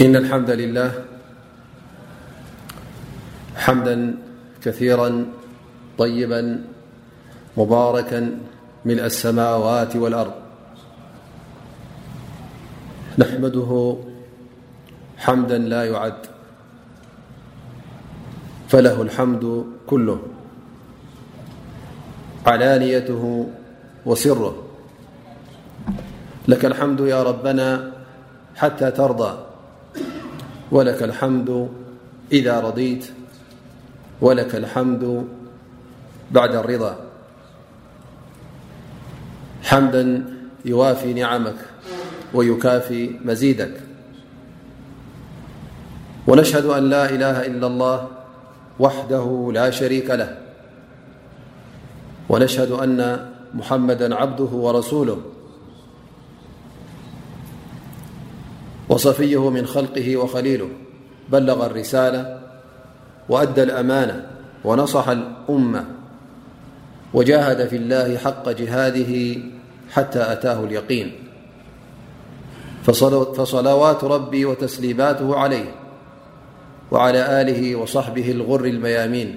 إن الحمد لله حمدا كثيرا طيبا مباركا من السماوات والأرض نحمده حمدا لا يعد فله الحمد كله علانيته وسره لك الحمد يا ربنا حتى ترضى ولك الحمد إذا رضيت ولك الحمد بعد الرضا حمدا يوافي نعمك ويكافي مزيدك ونشهد أن لا إله إلا الله وحده لا شريك له ونشهد أن محمدا عبده ورسوله وصفيه من خلقه وخليله بلغ الرسالة وأدى الأمانة ونصح الأمة وجاهد في الله حق جهاده حتى أتاه اليقين فصلوات ربي وتسليماته عليه وعلى آله وصحبه الغر الميامين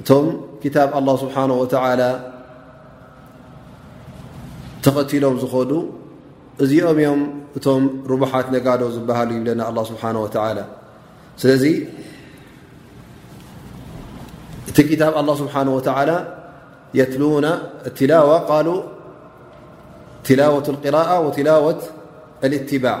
እቶም ክታብ ኣላ ስብሓን ወተዓላ ተኸቲሎም ዝኸዱ እዚኦም እዮም እቶም ርቡሓት ነጋዶ ዝበሃሉ ይብለና ኣላ ስብሓን ወተዓላ ስለዚ እቲ ክታብ ኣላ ስብሓን ወተዓላ የትሉና እትላዋ ቃሉ ትላወት ቅራኣ ወትላወት ኣልእትባዕ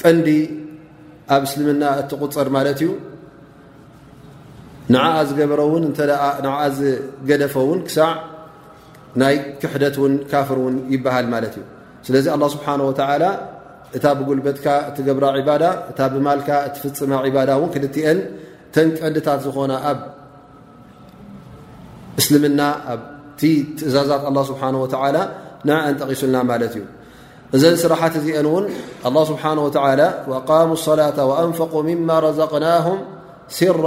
ቀንዲ ኣብ እስልምና እትቁፅር ማለት እዩ ንዓ ዝገበረ ውን እተ ን ዝገደፈ ውን ክሳዕ ናይ ክሕደት ን ካፍር ውን ይበሃል ማለት እዩ ስለዚ ኣላ ስብሓን ወተላ እታ ብጉልበትካ እትገብራ ባዳ እታ ብማልካ እትፍፅማ ባዳ ውን ክልትኤን ተን ቀንድታት ዝኾና ኣብ እስልምና ኣብቲ ትእዛዛት ኣላ ስብሓን ወተላ ንዕአን ጠቂሱልና ማለት እዩ እዘን ስራሓት እዚአን እውን ኣላ ስብሓን ወተላ ኣቃሙ ሰላተ ወኣንፈቁ ምማ ረዘቅናሁም ስራ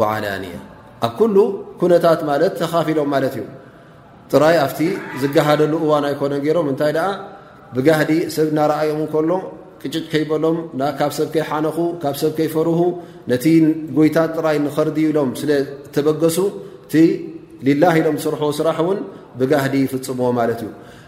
ወዓላንያ ኣብ ኩሉ ኩነታት ማለት ተኻፊሎም ማለት እዩ ጥራይ ኣብቲ ዝገሃደሉ እዋን ኣይኮነ ገይሮም እንታይ ደኣ ብጋህዲ ሰብ እናረኣዮም ከሎ ቅጭጭ ከይበሎም ካብ ሰብ ከይሓነኹ ካብ ሰብ ከይፈርሁ ነቲ ጎይታት ጥራይ ንኸርዲ ኢሎም ስለ እተበገሱ እቲ ሊላ ኢሎም ዝስርሕዎ ስራሕ እውን ብጋህዲ ይፍፅምዎ ማለት እዩ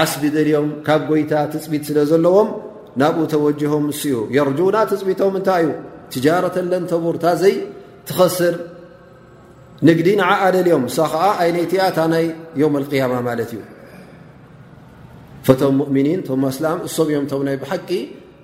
ዓስቢ ደልዮም ካብ ጎይታ ትፅቢት ስለ ዘለዎም ናብኡ ተወጅሆም ንሱ እዩ የርጁና ትፅቢቶም እንታይ እዩ ትጃረተ ለን ተቡር እታ ዘይ ትኸስር ንግዲ ንዓ ኣደልዮም እሳ ከዓ ኣይነይቲያ እታ ናይ ዮም ኣልቅያማ ማለት እዩ ፈቶም ሙእምኒን ቶም ኣስላም እሶም እዮም ቶም ናይ ብሓቂ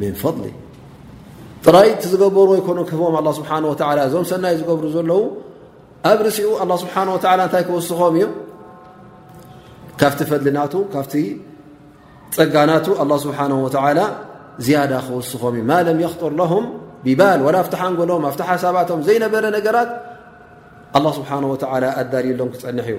ምን ፈضሊ ጥራይ እቲ ዝገበሩ ይኮኑ ክህቦም ኣ ስብሓ ወ እዞም ሰናይ ዝገብሩ ዘለዉ ኣብ ርሲኡ ኣ ስብሓ ወ እንታይ ክወስኾም እዩ ካብቲ ፈድሊናቱ ካብቲ ፀጋናቱ ኣ ስብሓ ወ ዝያዳ ክወስኾም እዩ ማ ለም የኽጥር ለሁም ብባል ወላ ኣብቲ ሓንጎሎም ኣብቲ ሓሳባቶም ዘይነበረ ነገራት ኣ ስብሓ ወ ኣዳልዩሎም ክፀንሕ እዩ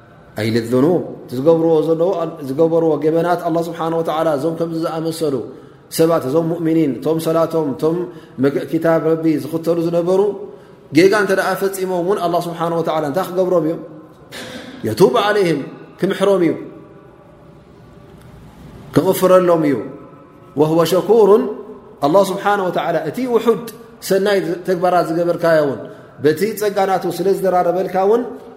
ኣይል ኑብ እቲ ዝገብርዎ ዘለዉ ዝገበርዎ ገበናት ኣላ ስብሓን ወተላ እዞም ከምዚ ዝኣመሰሉ ሰባት እዞም ሙእምኒን እቶም ሰላቶም እቶም ክታብ ረቢ ዝኽተሉ ዝነበሩ ጌጋ እንተ ደኣ ፈፂሞም እውን ኣላ ስብሓን ወተላ እንታይ ክገብሮም እዩ የቱብ ዓለይህም ክምሕሮም እዩ ክቕፍረሎም እዩ ወህወ ሸኩርን ኣላ ስብሓን ወተላ እቲ ውሑድ ሰናይ ተግባራት ዝገበርካዮ እውን በቲ ፀጋናቱ ስለ ዝደራረበልካ እውን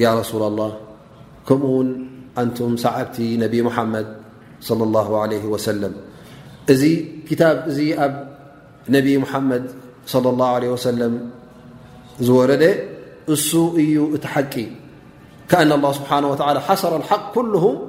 رسول الله كمون أنتم سعبت نبي محمد صلى الله عليه وسلم ي أب نبي محمد صلى الله عليه وسلم ورد س ي تح كأن الله سبحانه وتعالى حسر الحق كله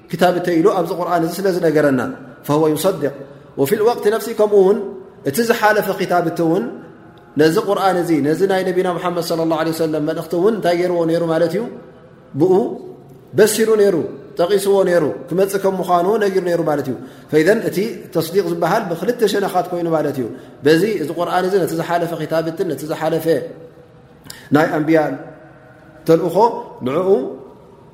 ክታብ እተ ኢሉ ኣብዚ ቁርን እዚ ስለ ዝነገረና ፈወ ዩሰድቅ ወፊ ወቅት ነፍሲ ከምኡ ውን እቲ ዝሓለፈ ክታብ እቲ እውን ነዚ ቁርን እዚ ነዚ ናይ ነቢና ሓመድ ለ ላ ለ ሰለም መልእኽቲ እውን እንታይ ገይርዎ ነይሩ ማለት እዩ ብኡ በሲሩ ነይሩ ጠቂስዎ ነይሩ ክመፅእ ከም ምኳኑ ነጊሩ ነይሩ ማለት እዩ ፈዘን እቲ ተስዲቅ ዝበሃል ብክልተ ሸነኻት ኮይኑ ማለት እዩ በዚ እዚ ቁርን እዚ ነቲ ዝሓለፈ ክታብትን ነቲ ዝሓለፈ ናይ ኣንብያ ተልእኾ ንኡ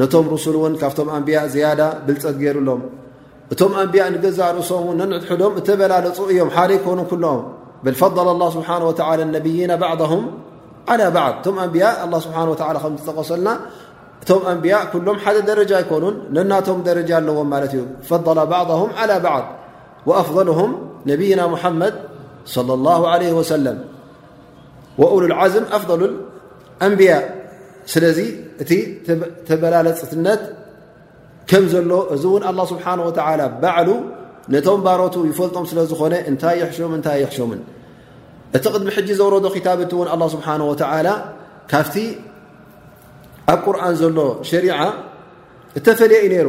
ነቶም ሩሱል እውን ካብቶም ኣንብያእ ዝያዳ ብልፀት ገይሩሎም እቶም ኣንብያ ንገዛእ ርእሶም ን ነንሕድሕዶም እተበላለፁ እዮም ሓደ ይኮኑ ኩሎም በል ፈضል ላ ስብሓ ነብይና ባዕም ዓላ ባዕድ እቶም ኣንብያ ኣ ስብሓ ከም ዝጠቀሰልና እቶም ኣንብያ ኩሎም ሓደ ደረጃ ኣይኮኑን ነናቶም ደረጃ ኣለዎም ማለት እዩ ፈض ባዕም ዓላ ባዕድ ወኣፍضልም ነብይና ሙሓመድ صለ ላሁ ለ ወሰለም ወኡሉል ዓዝም ኣፍضሉል ኣንብያ ስለዚ እቲ ተበላለፅትነት ከም ዘሎ እዚ እውን ኣላ ስብሓን ወተላ ባዕሉ ነቶም ባሮቱ ይፈልጦም ስለ ዝኾነ እንታይ ይሕሾምን እንታይ ይሕሾምን እቲ ቅድሚ ሕጂ ዘውረዶ ክታብቲ እውን ኣላ ስብሓን ወተላ ካብቲ ኣብ ቁርን ዘሎ ሸሪዓ እተፈልየ እዩ ነይሩ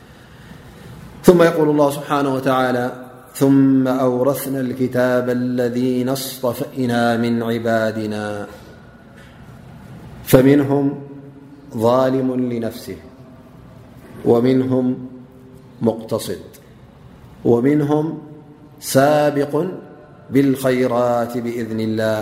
يول الله سبنهوتعلى ثم أورثنا الكتاب الذين اصطفئنا من عبادن فمنهم ظالم لنفسه ومنهم مقتصد ونه ሳቢق ብالخيራት ብእذን اله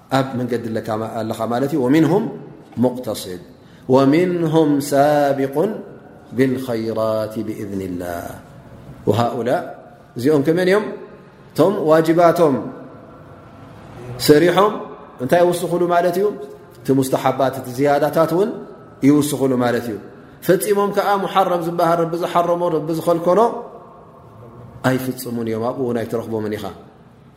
ኣብ መንገዲ ኣለካ ማለት እዩ ወምንሁም ሙቅተስድ ወምንሁም ሳቢቁን ብልኸይራት ብእዝኒ ላ ሃኡላ እዚኦም ከመን እዮም እቶም ዋጅባቶም ሰሪሖም እንታይ ይውስኽሉ ማለት እዩ እቲ ሙስተሓባት እቲ ዝያዳታት እውን ይውስኽሉ ማለት እዩ ፈፂሞም ከዓ ሙሓረም ዝበሃል ረቢ ዝሓረሞ ረቢ ዝኸልከሎ ኣይፍፅሙን እዮም ኣብኡ ውን ኣይትረኽቦምን ኢኻ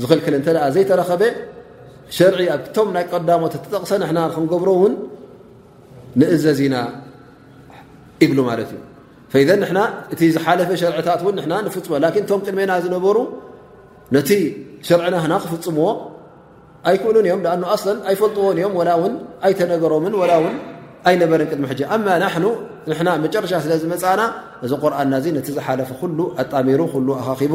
ዝኽልክል እንተ ዘይተረኸበ ሸርዒ ኣብቶም ናይ ቀዳሞት እትጠቕሰ ንሕና ክንገብሮ እውን ንእዘዝ ኢና ይብሉ ማለት እዩ ፈዘ ንና እቲ ዝሓለፈ ሸርዕታት እውን ንና ንፍፅሞ ላኪን እቶም ቅድሜና ዝነበሩ ነቲ ሸርዒ ናህና ክፍፅምዎ ኣይክእሉን እዮም ኣ ኣስለን ኣይፈልጥዎን እዮም ወላ እውን ኣይተነገሮምን ወላ እውን ኣይነበርን ቅድሚ ሕጂ ኣማ ናሕኑ ንና መጨረሻ ስለ ዝመፃእና እዚ ቁርኣና እዚ ነቲ ዝሓለፈ ኩሉ ኣጣሚሩ ኩሉ ኣኻኺቡ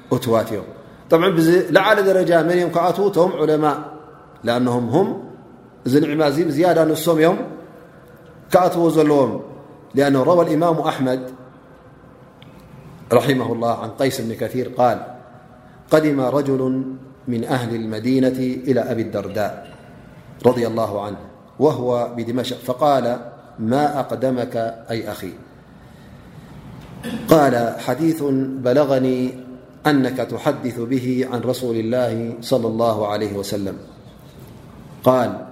توت يم طعلعل درجة منم وم علماء لأنهم هم نعم زيادة نم يم و لم لأنه روى الإمام أحمد رمه الله عن يس بن كثير ال قدم رجل من أهل المدينة إلى أبي الدرداء رضي الله عنه شفقال ما أقدمك أي أخي قال حديث بلغني أنك تحدث به عن رسول الله صلى الله عليه وسلم قال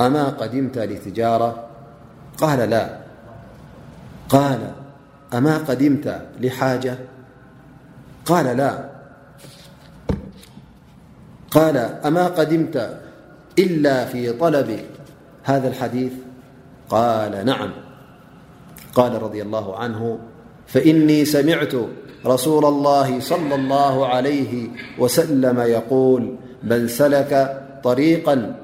أما قدمت لتجارة قاللاأم قدمت لحاجة قالقال أما قدمت إلا في طلبك هذا الحديث قالنعم قال رضي الله عنه فإني سمعت رسول الله صلى الله عليه وسلم يقول من سلك طريقا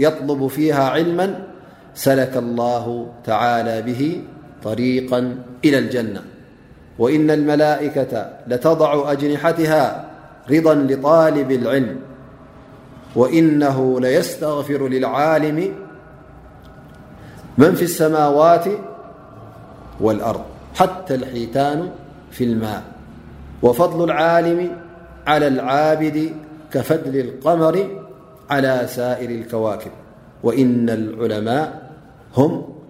يطلب فيها علما سلك الله تعالى به طريقا إلى الجنة وإن الملائكة لتضع أجنحتها رضى لطالب العلم وإنه ليستغفر للعالم من في السماوات والأرض حتى الحيتان في الماء وفضل العالم على العابد كفدل القمر على سائر الكواكب وإن العلماء هم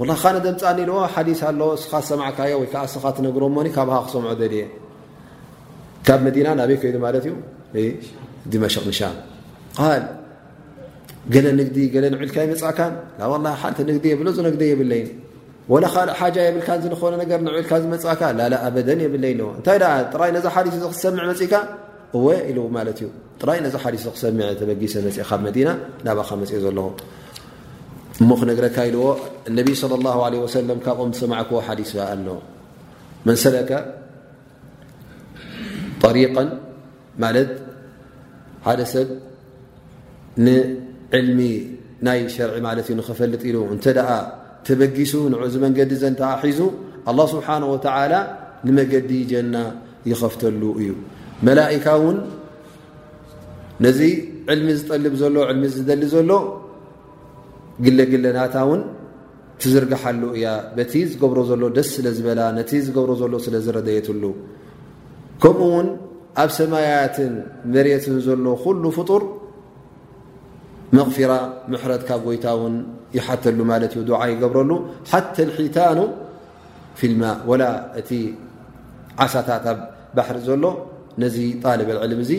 ወላ ካልእ ደምፃኒ ኢልዎ ሓዲስ ኣሎ እስኻ ዝሰማዕካዮ ወይ ከዓ እስኻ ትነግሮ ሞኒ ካብኻ ክሰምዖ ደልየ ካብ መዲና ናበይ ከይዱ ማለት እዩ ዲመሽቅ ንሻም ቃል ገለ ንግዲ ገለ ንዕልካ ይመፃእካን ላላ ሓንቲ ንግዲ የብሎ ዝነግደ የብለይን ወላ ካልእ ሓጃ የብልካን ዝኾነ ነገር ንዕልካ ዝመፃእካ ላላ ኣበደን የብለይ ኣለዎ እንታይ ደኣ ጥራይ ነዛ ሓዲስ እዚ ክትሰምዕ መፅእካ እወ ኢሉ ማለት እዩ ጥራይ ነዚ ሓዲስ ክሰምዐ ተበጊሰ መፅ ካብ መዲና ናባካ መፅኦ ዘለኹ እሞ ክነግረካ ኢልዎ እነቢይ صለ ላ ለ ወሰለም ካብኦም ዝሰማዕክዎ ሓዲስ ኣ ኣሎ መንሰለከ ጠሪቀ ማለት ሓደ ሰብ ንዕልሚ ናይ ሸርዒ ማለት እዩ ንክፈልጥ ኢሉ እንተ ደኣ ተበጊሱ ንዑዚ መንገዲ ዘንተኣ ሒዙ ኣላ ስብሓን ወተዓላ ንመገዲ ጀና ይኸፍተሉ እዩ መላካ ውን ነዚ ዕልሚ ዝጠልብ ዘሎ ዕልሚ ዝደሊ ዘሎ ግለግለናታ ውን ትዝርግሓሉ እያ በቲ ዝገብሮ ዘሎ ደስ ስለ ዝበላ ነቲ ዝገብሮ ዘሎ ስለ ዝረደየትሉ ከምኡ ውን ኣብ ሰማያትን መሬትን ዘሎ ኩሉ ፍጡር መቕፊራ ምሕረት ካብ ጎይታ ውን ይሓተሉ ማለት እዩ ዱዓ ይገብረሉ ሓተ ሒታኑ ፊልማ ወላ እቲ ዓሳታት ኣብ ባሕሪ ዘሎ ነዚ ጣልብ ኣልዕልም እዚ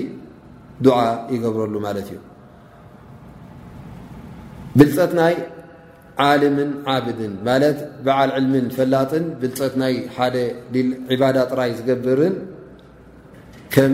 ዱዓ ይገብረሉ ማለት እዩ ብልፀት ናይ ዓልምን ዓብድን ማለት በዓል ዕልምን ፈላጥን ብልፀት ናይ ሓደ ዒባዳ ጥራይ ዝገብርን ከም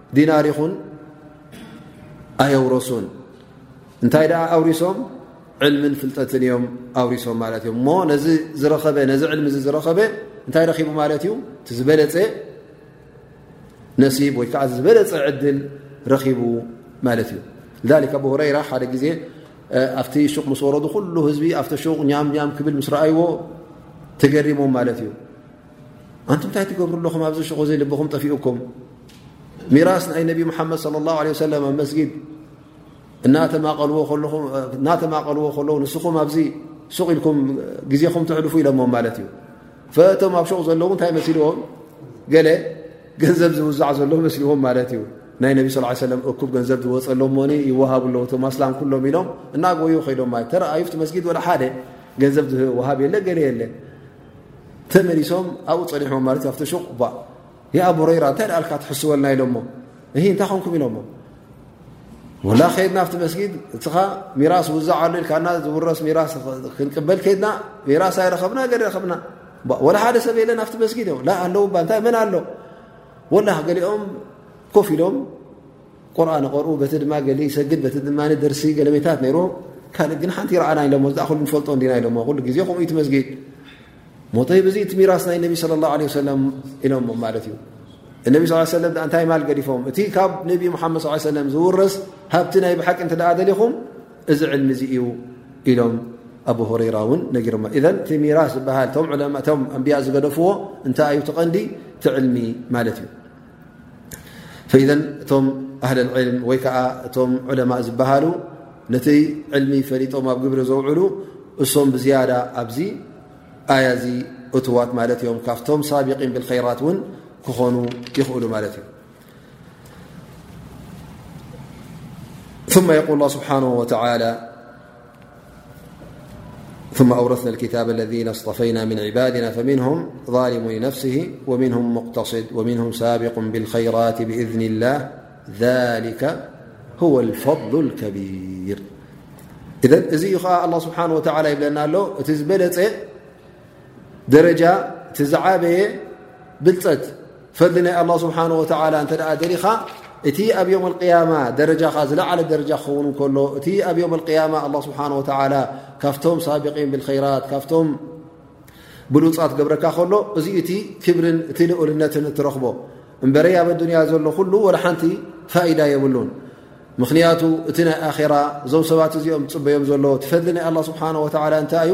ዲናር ይኹን ኣየውረሱን እንታይ ደኣ ኣውሪሶም ዕልምን ፍልጠትን እዮም ኣውሪሶም ማለት እዮም እሞ ነዚ ዝረኸበ ነዚ ዕልሚ እዚ ዝረኸበ እንታይ ረኺቡ ማለት እዩ እቲ ዝበለፀ ነሲብ ወይ ከዓ ዝበለፀ ዕድል ረኺቡ ማለት እዩ ሊክ ኣብ ሁረይራ ሓደ ግዜ ኣብቲ ሹቅ ምስ ወረዱ ኩሉ ህዝቢ ኣብቲ ሹቅ ኛምኛም ክብል ምስ ረኣይዎ ተገሪሞም ማለት እዩ ኣንቱም እንታይ ትገብሩ ኣለኹም ኣብዚ ሽቑ ዘይ ልብኹም ጠፊኡኩም ሚራስ ናይ ነቢ ሙሓመድ صለ ላه ለ ሰለም ኣብ መስጊድ እናተማቐልዎ ከለዉ ንስኹም ኣብዚ ሱቕ ኢልኩም ግዜኹም ትሕልፉ ኢሎሞ ማለት እዩ ፈቶም ኣብ ሹቕ ዘለዉ እንታይ መሲልዎም ገለ ገንዘብ ዝውዛዕ ዘሎ መስልዎም ማለት እዩ ናይ ነቢ ስ ሰለም እኩብ ገንዘብ ዝወፀሎሞኒ ይወሃብ ኣለዉ እቶም ኣስላም ኩሎም ኢሎም እናጎዩ ከይዶም ማለት ተረኣዩ ቲ መስጊድ ወደ ሓደ ገንዘብ ዝወሃብ የለ ገለ የለ ተመሊሶም ኣብኡ ፀኒሖ ማለት ኣብቲ ሹቕ ባ የኣብ ሁረይራ እንታይ ደኣልካ ትሕስወልና ኢሎሞ እሂ እንታይ ኮንኩም ኢሎሞ ወላ ከይድና ኣብቲ መስጊድ እትኻ ሚራስ ውዛዕ ኣሉ ኢልካና ዝውረስ ሚራስ ክንቅበል ከይድና ሚራስ ኣይረኸብና ገደ ረኸብና ወላ ሓደ ሰብ የለን ኣብቲ መስጊድ እዮም ኣለዉ ባ እንታይ መን ኣሎ ወላ ገሊኦም ኮፍ ኢሎም ቁርን ይቐርኡ በቲ ድማ ገሊ ይሰግድ በቲ ድማ ደርሲ ገለሜታት ነይሩ ካልእ ግን ሓንቲ ይረኣና ኢሎሞ እዛ ኩሉ ንፈልጦ እንዲና ኢሎሞ ኩሉ ግዜ ከምኡ እዩ ትመስጊድ ሞጠይብ እዚ እቲ ሚራስ ናይ ነቢ ለ ላ ለ ሰለም ኢሎሞ ማለት እዩ እነቢ ስ ሰለም ኣ እንታይ ማል ገዲፎም እቲ ካብ ነቢ ሙሓመድ ስ ሰለም ዝውረስ ሃብቲ ናይ ብሓቂ እንተ ደኣ ደሊኹም እዚ ዕልሚ እዚ እዩ ኢሎም ኣብ ሁረራ ን ነሮ እ ሚራ ዝሃ ም ኣንያ ዝገደፍዎ እንታይ ዩ ትቀንዲ ትዕልሚ ማለት እዩ ፈኢዘን እቶም ኣህል ዕልም ወይ ከዓ እቶም ዑለማእ ዝበሃሉ ነቲ ዕልሚ ፈሊጦም ኣብ ግብሪ ዘውዕሉ እሶም ብዝያዳ ኣብዚ ኣያ እዚ እትዋት ማለት እዮም ካብቶም ሳቢቂን ብልከይራት እውን ክኾኑ ይኽእሉ ማለት እዩ ثመ የቁል ስብሓን ወተላ لم أورثنا الكتاب الذين اصطفينا من عبادنا فمنهم ظالم لنفسه ومنهم مقتصد ومنهم سابق بالخيرات بإذن الله ذلك هو الفضل الكبيرذ الله سبحانه وتعالىينا ت بل درجة عب ፈርዲ ናይ ኣላ ስብሓን ወተላ እንተ ደሊኻ እቲ ኣብ ዮም ቅያማ ደረጃኻ ዝለዓለ ደረጃ ክኸውን እንከሎ እቲ ኣብ ዮም ቅያማ ኣላ ስብሓን ወተላ ካብቶም ሳቢቒን ብልከይራት ካብቶም ብሉፃት ገብረካ ከሎ እዚ እቲ ክብርን እቲ ልኡልነትን እትረኽቦ እምበረይ ኣብ ኣዱንያ ዘሎ ኩሉ ወደ ሓንቲ ፋይዳ የብሉን ምኽንያቱ እቲ ናይ ኣራ እዞም ሰባት እዚኦም ዝፅበዮም ዘሎ ትፈድሊ ናይ ኣላ ስብሓን ወተላ እንታይ እዩ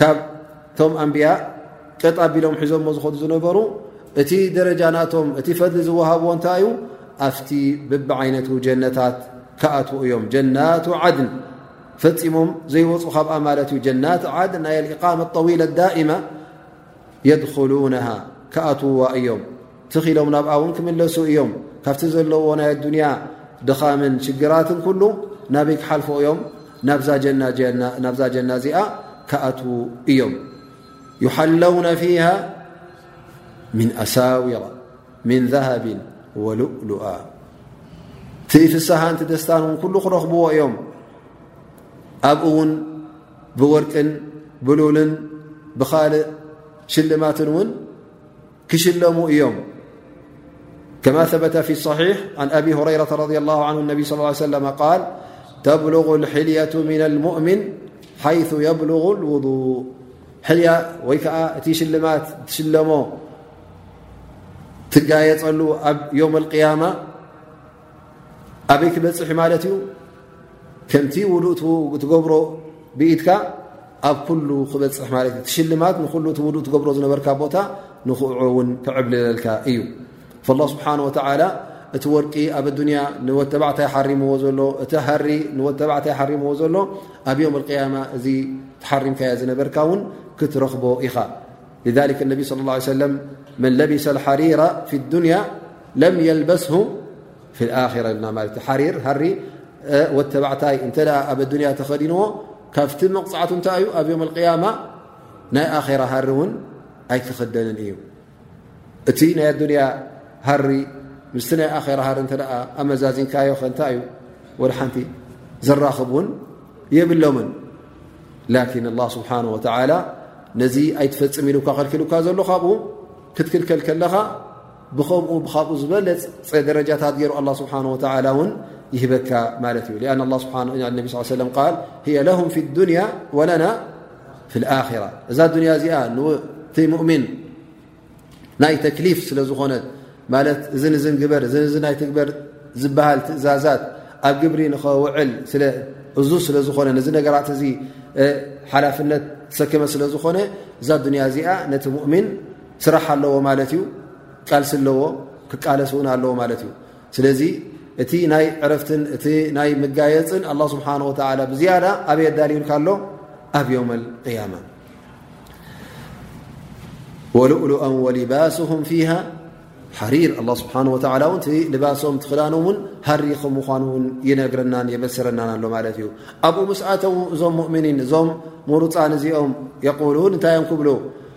ካብቶም ኣንብያ ቀጥ ኣቢሎም ሒዞሞ ዝኸዱ ዝነበሩ እቲ ደረጃ ናቶም እቲ ፈድሊ ዝወሃብዎ እንታይ እዩ ኣብቲ ብቢ ዓይነቱ ጀነታት ክኣትዉ እዮም ጀናቱ ዓድን ፈፂሞም ዘይወፁ ካብኣ ማለት እዩ ጀናት ዓድን ናይ ኣቃመ ጠዊለ ዳእማ የድኹሉነሃ ክኣትውዋ እዮም ትኺኢሎም ናብኣ እውን ክምለሱ እዮም ካብቲ ዘለዎ ናይ ኣዱንያ ድኻምን ሽግራትን ኩሉ ናበይ ክሓልፉ እዮም ናብዛ ናብዛ ጀና እዚኣ ክኣትዉ እዮም ይሓለውነ ፊሃ ምን ኣሳዊራ ምን ذሃብ ወሉሉኣ እቲ ፍስሃንቲ ደስታን እውን ኩሉ ክረኽብዎ እዮም ኣብኡ ውን بورቅን بلول بخلق شلمت ون كشلم እيم كما ثبة في الصحيح عن أبي هريرة رضي الله عنه النبي صلى اله عيه وسلم قال تبلغ الحلية من المؤمن حيث يبلغ الوضوء ي كዓ እت شلمت تشلم تجيፀل ኣብ يوم القيامة ኣበይ ክበፅሒ ማለት እዩ ከምቲ ውዱእ ትገብሮ ብኢድካ ኣብ ኩሉ ክበፅሕ ማት እ ትሽልማት ንሉ እ ውዱእ ትገብሮ ዝነበርካ ቦታ ንክዑ ውን ክዕብልለልካ እዩ ላ ስብሓን ወተላ እቲ ወርቂ ኣብ ኣዱንያ ንወተባዕታይ ሓሪምዎ ዘሎ እቲ ሃሪ ንወተባዕታይ ሓሪምዎ ዘሎ ኣብ ዮም ያማ እዚ ተሓሪምካዮ ዝነበርካ ውን ክትረኽቦ ኢኻ ነቢ ለ መን ለቢሰ ሓሪራ ፊ ዱንያ ለም የልበስሁ ፊ ልኣራ ና ማለት ዩ ሓሪር ሃሪ ወተባዕታይ እንተ ኣብ ኣዱንያ ተኸዲንዎ ካብቲ መቕፃዕቱ እንታይ እዩ ኣብ ዮም ቅያማ ናይ ኣራ ሃሪ እውን ኣይክኽደንን እዩ እቲ ናይ ኣዱንያ ሃሪ ምስቲ ናይ ኣራ ሃሪ እተ ኣመዛዚንካዮ ከእንታይ እዩ ወደ ሓንቲ ዘራኽብ እውን የብሎምን ላኪን ኣላ ስብሓን ወተላ ነዚ ኣይትፈፅም ኢሉካ ከልኪሉካ ዘሎ ካብኡ ክትክልከል ከለኻ ብከምኡ ብካብኡ ዝበለፀ ደረጃታት ገይሩ ኣላ ስብሓን ወተላ እውን ይህበካ ማለት እዩ ኣን ላ ስብሓ ነቢ ስ ሰለም ቃል ሂየ ለሁም ፊ ዱንያ ወለና ፊ ልኣራ እዛ ዱንያ እዚኣ ንወቲ ሙእሚን ናይ ተክሊፍ ስለ ዝኾነት ማለት እዚ ንዝን ግበር እዚ ንዚ ናይ ትግበር ዝበሃል ትእዛዛት ኣብ ግብሪ ንኸውዕል እዙ ስለ ዝኾነ ነዚ ነገራት እዚ ሓላፍነት ዝሰከመ ስለ ዝኾነ እዛ ዱንያ እዚኣ ነቲ ሙእሚን ስራሕ ኣለዎ ማለት እዩ ቃልሲ ኣለዎ ክቃለስ እውን ኣለዎ ማለት እዩ ስለዚ እቲ ናይ ዕረፍትን እቲ ናይ መጋየፅን ኣላ ስብሓን ወተላ ብዝያዳ ኣበይ ኣዳልዩልካ ኣሎ ኣብ ዮም ያማ ወልእሉኣ ወሊባስም ፊሃ ሓሪር ኣላ ስብሓን ወተላ እውን እቲ ልባሶም ትኽዳኖ እውን ሃሪ ከም ምኳኑ ውን ይነግረናን የበስረናን ኣሎ ማለት እዩ ኣብኡ ምስኣተው እዞም ሙእምኒን እዞም ሙሩፃን እዚኦም የቁሉን እንታይ እዮም ክብሉ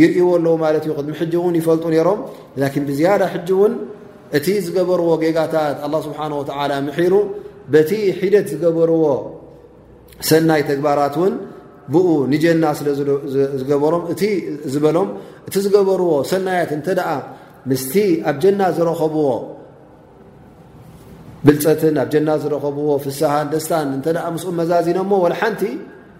ይርእዎ ኣለዉ ማለት እዩ ቅድሚ ሕጂ እውን ይፈልጡ ነይሮም ላኪን ብዝያዳ ሕጂ እውን እቲ ዝገበርዎ ጌጋታት ኣላ ስብሓን ወተላ ምሒሩ በቲ ሒደት ዝገበርዎ ሰናይ ተግባራት እውን ብኡ ንጀና ስለ ዝገበሮም እቲ ዝበሎም እቲ ዝገበርዎ ሰናያት እንተ ደኣ ምስቲ ኣብ ጀና ዝረኸብዎ ብልፀትን ኣብ ጀና ዝረኸብዎ ፍስሃን ደስታን እንተ ምስ መዛዚኖሞ ወልሓንቲ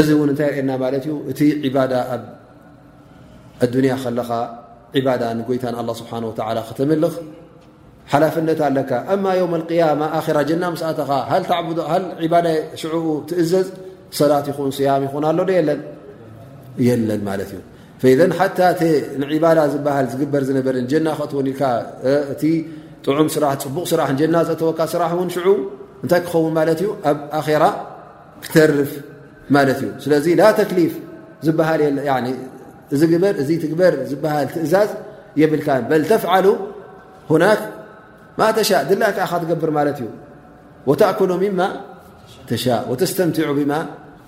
እዚ እውን እንታይ የርእና ማለት እዩ እቲ ዒባዳ ኣብ ኣዱንያ ከለኻ ዒባዳ ንጎይታ ንኣላ ስብሓ ወላ ክተምልኽ ሓላፍነት ኣለካ ኣማ ዮም ኣልቅያማ ኣራ ጀና ምስኣተኻ ሃ ዒባዳ ሽዑኡ ትእዘዝ ሰላት ይኹን ስያም ይኹን ኣሎ ዶ የለን የለን ማለት እዩ ፈኢዘን ሓታ እቲ ንዒባዳ ዝበሃል ዝግበር ዝነበረ ንጀና ክእትወን ኢልካ እቲ ጥዑም ስራሕ ፅቡቕ ስራሕ ንጀና ዘእተወካ ስራሕ እውን ሽዑ እንታይ ክኸውን ማለት እዩ ኣብ ኣኼራ ክተርፍ ማለት እዩ ስለዚ ላ ተክሊፍ ዝበሃል እዚ ግበር እዚ ትግበር ዝበሃል ትእዛዝ የብልካ በል ተፍዓሉ ሁናክ ማተሻ ድላይ ከዓካ ትገብር ማለት እዩ ወተእኩሉ ምማ ተሻ ወተስተምትዑ ብማ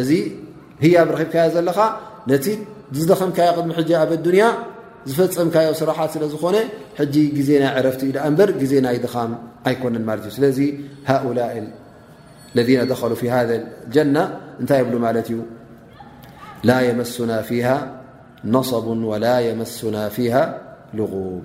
እዚ ህያብ ረኺብካዮ ዘለኻ ነቲ ዝደኸምካዮ ቅድሚ ሕጂ ኣብ ኣዱንያ ዝፈፀምካዮ ስራሓት ስለ ዝኾነ ሕጂ ግዜ ናይ ዕረፍቲ እዩ ኣ እምበር ግዜ ናይ ድኻም ኣይኮነን ማለት እዩ ስለዚ ሃኡላ ለذ ደኸሉ ፊ ሃ ጀና እንታይ የብሉ ማለት እዩ ላ የመሱና ፊሃ ነصቡ ወላ የመሱና ፊሃ ልغብ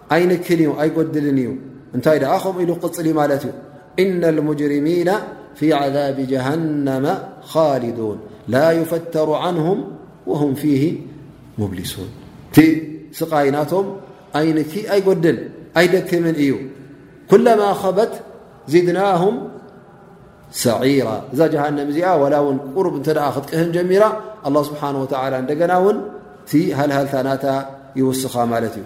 ኣይንክን እዩ ኣይጎድልን እዩ እንታይ ደኣ ከምኡ ኢሉ ቅፅሊ ማለት እዩ እነ ልሙጅርሚና ፊ ዓዛብ ጀሃነመ ኻሊዱን ላ ይፈተሩ ዓንሁም ወሁም ፊ ሙብሊሱን እቲ ስቃይ ናቶም ኣይንኪ ኣይጎድል ኣይደክምን እዩ ኩለማ ኸበት ዚድናሁም ሰዒራ እዛ ጀሃንም እዚኣ ዋላ እውን ቁሩብ እንተ ክትቅህም ጀሚራ ኣላ ስብሓን ወተላ እንደገና እውን እቲ ሃልሃልታ ናታ ይውስኻ ማለት እዩ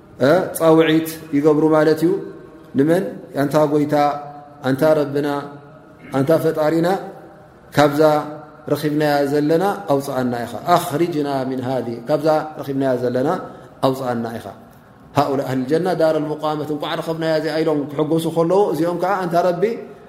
ፃውዒት ይገብሩ ማለት እዩ ንመን ኣንታ ጎይታ ኣንታ ረብና ኣንታ ፈጣሪና ካብዛ ረኺብናያ ዘለና ኣውፅኣና ኢኻ ኣኽሪጅና ምን ሃ ካብዛ ረኺብናያ ዘለና ኣውፅኣና ኢኻ ሃኡላ ኣህሊ ጀና ዳር ሙቃመት እንኳዕ ረኸብናያ እዚኣ ኢሎም ክሕጎሱ ከለዉ እዚኦም ከዓ ኣንታ ረቢ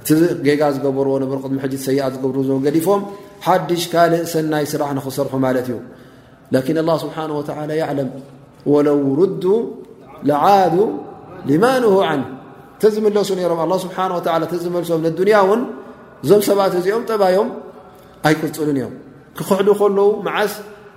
እቲ ጌጋ ዝገበርዎ ነበሩ ቅድሚ ሕጂ ሰይኣት ዝገብሩ ነበሩ ገዲፎም ሓድሽ ካልእ ሰናይ ስራሕ ንክሰርሑ ማለት እዩ ላኪን ኣላ ስብሓን ወተላ ይዕለም ወለው ርዱ ለዓዱ ልማ ንሁ ዓን ተዝምለሱ ነይሮም ኣላ ስብሓን ወላ ተዝመልሶም ንዱንያ እውን እዞም ሰባት እዚኦም ጠባዮም ኣይቅፅሉን እዮም ክክሕዱ ከለዉ መዓስ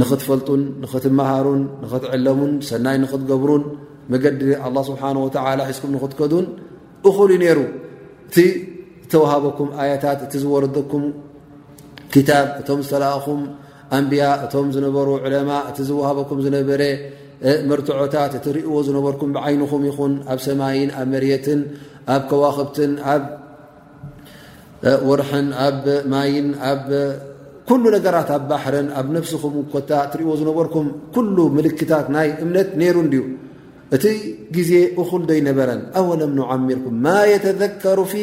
ንኽትፈልጡን ንኽትመሃሩን ንኽትዕለሙን ሰናይ ንኽትገብሩን መገዲ ኣላ ስብሓን ወተላ ሒዝኩም ንኽትከዱን እኹል ዩ ነይሩ እቲ እተውሃበኩም ኣያታት እቲ ዝወረደኩም ክታብ እቶም ዝተላእኹም ኣንብያ እቶም ዝነበሩ ዕለማ እቲ ዝወሃበኩም ዝነበረ መርትዖታት እቲ ርእዎ ዝነበርኩም ብዓይንኹም ይኹን ኣብ ሰማይን ኣብ መርትን ኣብ ከዋኽብትን ወርሕን ኣብ ማይን ኣብ ኩሉ ነገራት ኣብ ባሕርን ኣብ ነፍስኹም ኮታ ትሪእዎ ዝነበርኩም ኩሉ ምልክታት ናይ እምነት ነይሩ እንድዩ እቲ ግዜ እኹል ዶ ኣይነበረን ኣወለም ንዓሚርኩም ማ የተዘከሩ ፊ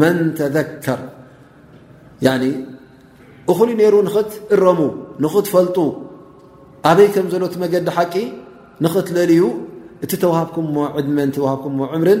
መን ተዘከር እኹል ዩ ነይሩ ንኽትእረሙ ንኽትፈልጡ ኣበይ ከም ዘሎ እቲ መገዲ ሓቂ ንኽትለልዩ እቲ ተዋሃብኩምዎ ዕድመን ተዋሃብኩምዎ ዕምርን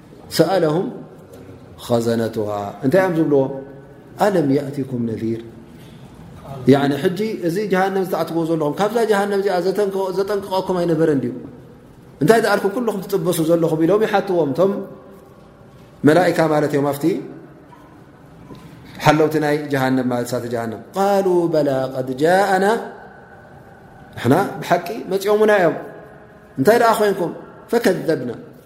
ሰኣለሁም ኸዘነትዋ እንታይ እዮም ዝብልዎ ኣለም የእቲኩም ነዚር ሕጂ እዚ ጀሃንም ዝተኣትዎ ዘለኹም ካብዛ ጀሃንም እዚኣ ዘጠንቅቐኩም ኣይነበረን ድዩ እንታይ ዝኣልኩ ኩልኹም ትጥበሱ ዘለኹም ኢሎም ይሓትዎም እቶም መላእካ ማለት እዮም ኣብቲ ሓለውቲ ናይ ጀሃንም ማለት ሳተ ጀሃንም ቃሉ በላ ቐድ ጃእና ንሕና ብሓቂ መፂኦሙና እዮም እንታይ ደኣ ኮይንኩም ፈከዘብና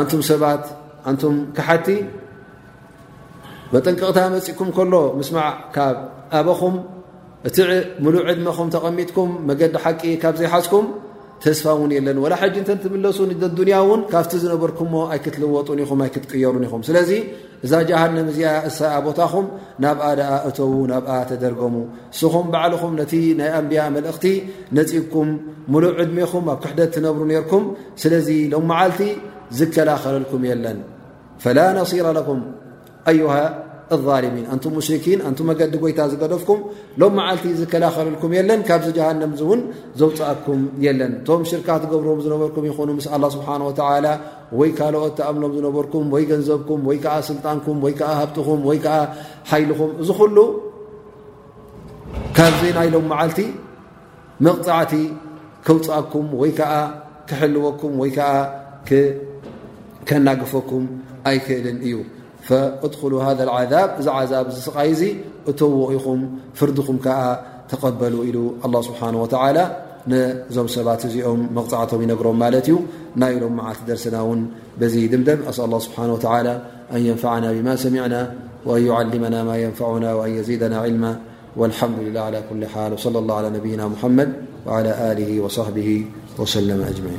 ኣንቱም ሰባት ኣንቱም ክሓቲ መጠንቀቕታ መፅእኩም ከሎ ምስማዕ ካብ ኣበኹም እቲ ምሉእ ዕድመኹም ተቐሚጥኩም መገዲ ሓቂ ካብ ዘይሓዝኩም ተስፋ እውን የለን ወላ ሕጂ እተ ትምለሱ ንዱንያ እውን ካብቲ ዝነበርኩምዎ ኣይክትልወጡን ኢኹም ኣይክትቅየሩን ኢኹም ስለዚ እዛ ጀሃንም እዚኣ እሰኣ ቦታኹም ናብኣ ደኣ እተዉ ናብኣ ተደርገሙ እስኹም ባዕልኹም ነቲ ናይ ኣንብያ መልእኽቲ ነፂግኩም ምሉእ ዕድሜኹም ኣብ ክሕደት ትነብሩ ነርኩም ስለዚ ሎም መዓልቲ ዝከላኸለልኩም የለን ፈላ ነሲረ ለኩም ኣዩሃ ዛልሚን ኣንቱም ሙሽርኪን ኣንቱ መገዲ ጎይታ ዝገደፍኩም ሎም መዓልቲ ዝከላኸልልኩም የለን ካብዚ ጀሃንም እውን ዘውፅኣኩም የለን እቶም ሽርካ ትገብርዎም ዝነበርኩም ይኹኑ ምስ ኣላ ስብሓን ወተላ ወይ ካልኦት ትኣምኖም ዝነበርኩም ወይ ገንዘብኩም ወይ ከዓ ስልጣንኩም ወይ ከዓ ሃብትኹም ወይ ከዓ ሓይልኹም እዚ ኩሉ ካብዚ ናይ ሎም መዓልቲ መቕፃዕቲ ከውፃኩም ወይ ከዓ ክሕልወኩም ወይ ከዓ ክከናግፈኩም ኣይክእልን እዩ فادخل هذا العذب عذب ይ እ م فردم ك تقبل ل الله سبحانه وتعلى ዞم سባت እዚኦ مقع ينرم ና لم معت درس ب مد س الله سبحنه وعلى أن ينفعنا بما سمعنا وأن يعلمنا م ينفعنا وأن يزيدنا علم والحمدلله على كل وصلى الله على محم وعلى وص وسل أمعن